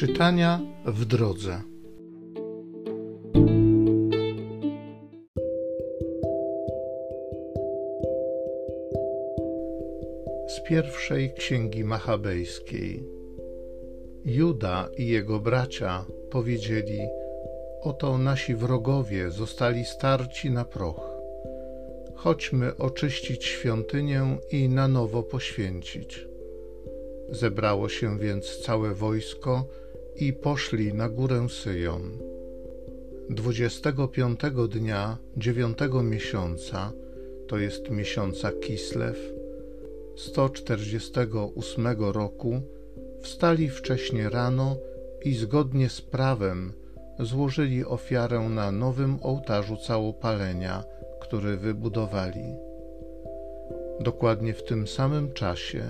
Czytania w drodze. Z pierwszej księgi machabejskiej. Juda i jego bracia powiedzieli: Oto nasi wrogowie zostali starci na proch. Chodźmy oczyścić świątynię i na nowo poświęcić. Zebrało się więc całe wojsko i poszli na górę Syjon. Dwudziestego piątego dnia dziewiątego miesiąca, to jest miesiąca Kislew, 148 roku, wstali wcześnie rano i zgodnie z prawem złożyli ofiarę na nowym ołtarzu całopalenia, który wybudowali. Dokładnie w tym samym czasie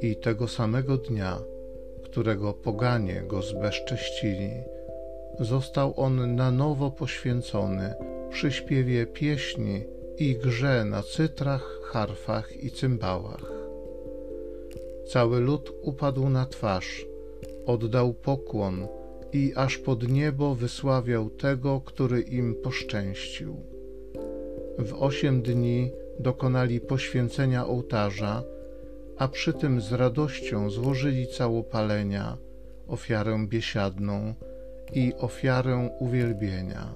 i tego samego dnia, którego poganie go zbezcześcili, został on na nowo poświęcony przy śpiewie pieśni i grze na cytrach, harfach i cymbałach. Cały lud upadł na twarz, oddał pokłon i aż pod niebo wysławiał tego, który im poszczęścił. W osiem dni dokonali poświęcenia ołtarza, a przy tym z radością złożyli całopalenia, ofiarę biesiadną i ofiarę uwielbienia.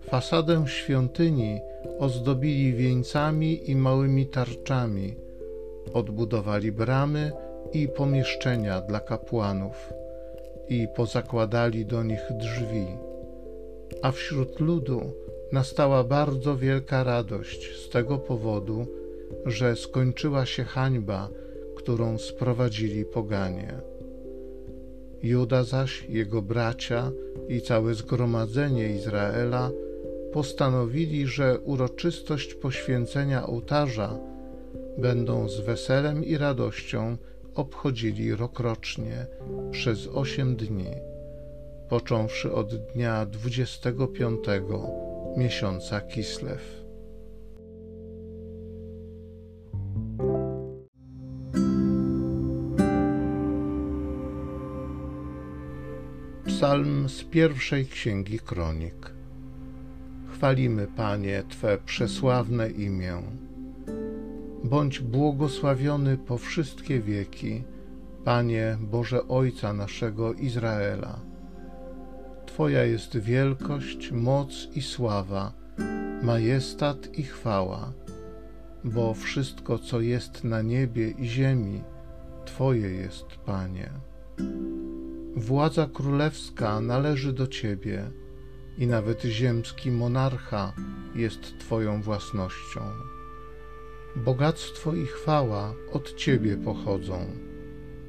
Fasadę świątyni ozdobili wieńcami i małymi tarczami, odbudowali bramy i pomieszczenia dla kapłanów i pozakładali do nich drzwi. A wśród ludu nastała bardzo wielka radość z tego powodu, że skończyła się hańba, którą sprowadzili poganie. Juda zaś, jego bracia i całe zgromadzenie Izraela postanowili, że uroczystość poświęcenia ołtarza będą z weselem i radością obchodzili rokrocznie przez osiem dni, począwszy od dnia dwudziestego piątego miesiąca Kislew. Psalm z pierwszej księgi kronik. Chwalimy, Panie, Twe przesławne imię. Bądź błogosławiony po wszystkie wieki, Panie Boże Ojca naszego Izraela. Twoja jest wielkość, moc i sława, majestat i chwała, bo wszystko, co jest na niebie i ziemi, Twoje jest, Panie. Władza królewska należy do Ciebie i nawet ziemski monarcha jest Twoją własnością. Bogactwo i chwała od Ciebie pochodzą.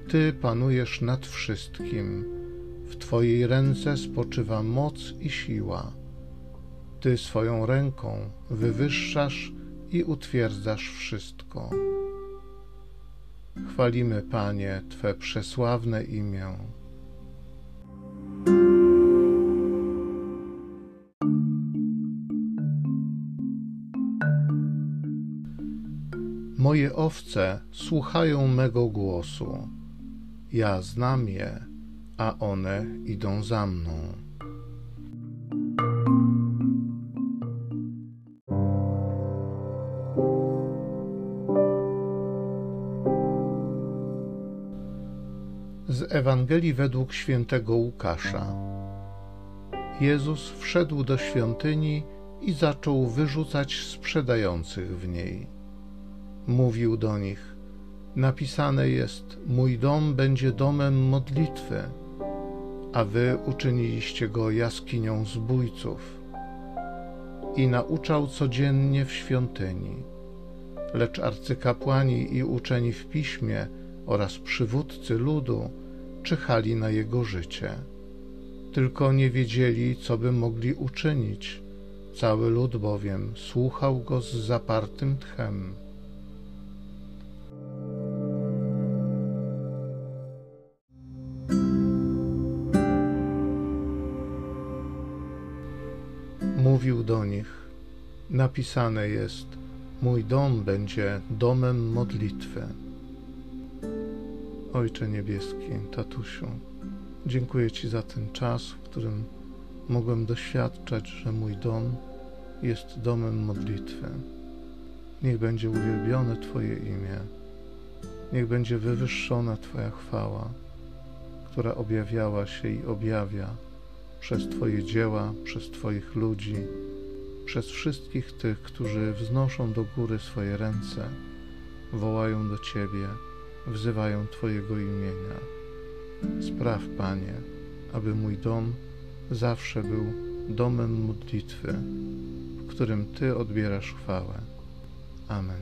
Ty panujesz nad wszystkim. W Twojej ręce spoczywa moc i siła. Ty swoją ręką wywyższasz i utwierdzasz wszystko. Chwalimy, Panie, Twe przesławne imię. Moje owce słuchają mego głosu. Ja znam je, a one idą za mną. Z Ewangelii według świętego Łukasza. Jezus wszedł do świątyni i zaczął wyrzucać sprzedających w niej mówił do nich: Napisane jest: Mój dom będzie domem modlitwy, a wy uczyniliście go jaskinią zbójców. I nauczał codziennie w świątyni. Lecz arcykapłani i uczeni w piśmie oraz przywódcy ludu czyhali na jego życie. Tylko nie wiedzieli, co by mogli uczynić. Cały lud bowiem słuchał go z zapartym tchem. Mówił do nich: Napisane jest: Mój dom będzie domem modlitwy. Ojcze Niebieski, tatusiu, Dziękuję Ci za ten czas, w którym mogłem doświadczać, że mój dom jest domem modlitwy. Niech będzie uwielbione Twoje imię, niech będzie wywyższona Twoja chwała, która objawiała się i objawia przez Twoje dzieła, przez Twoich ludzi, przez wszystkich tych, którzy wznoszą do góry swoje ręce, wołają do Ciebie, wzywają Twojego imienia. Spraw, Panie, aby mój dom zawsze był domem modlitwy, w którym Ty odbierasz chwałę. Amen.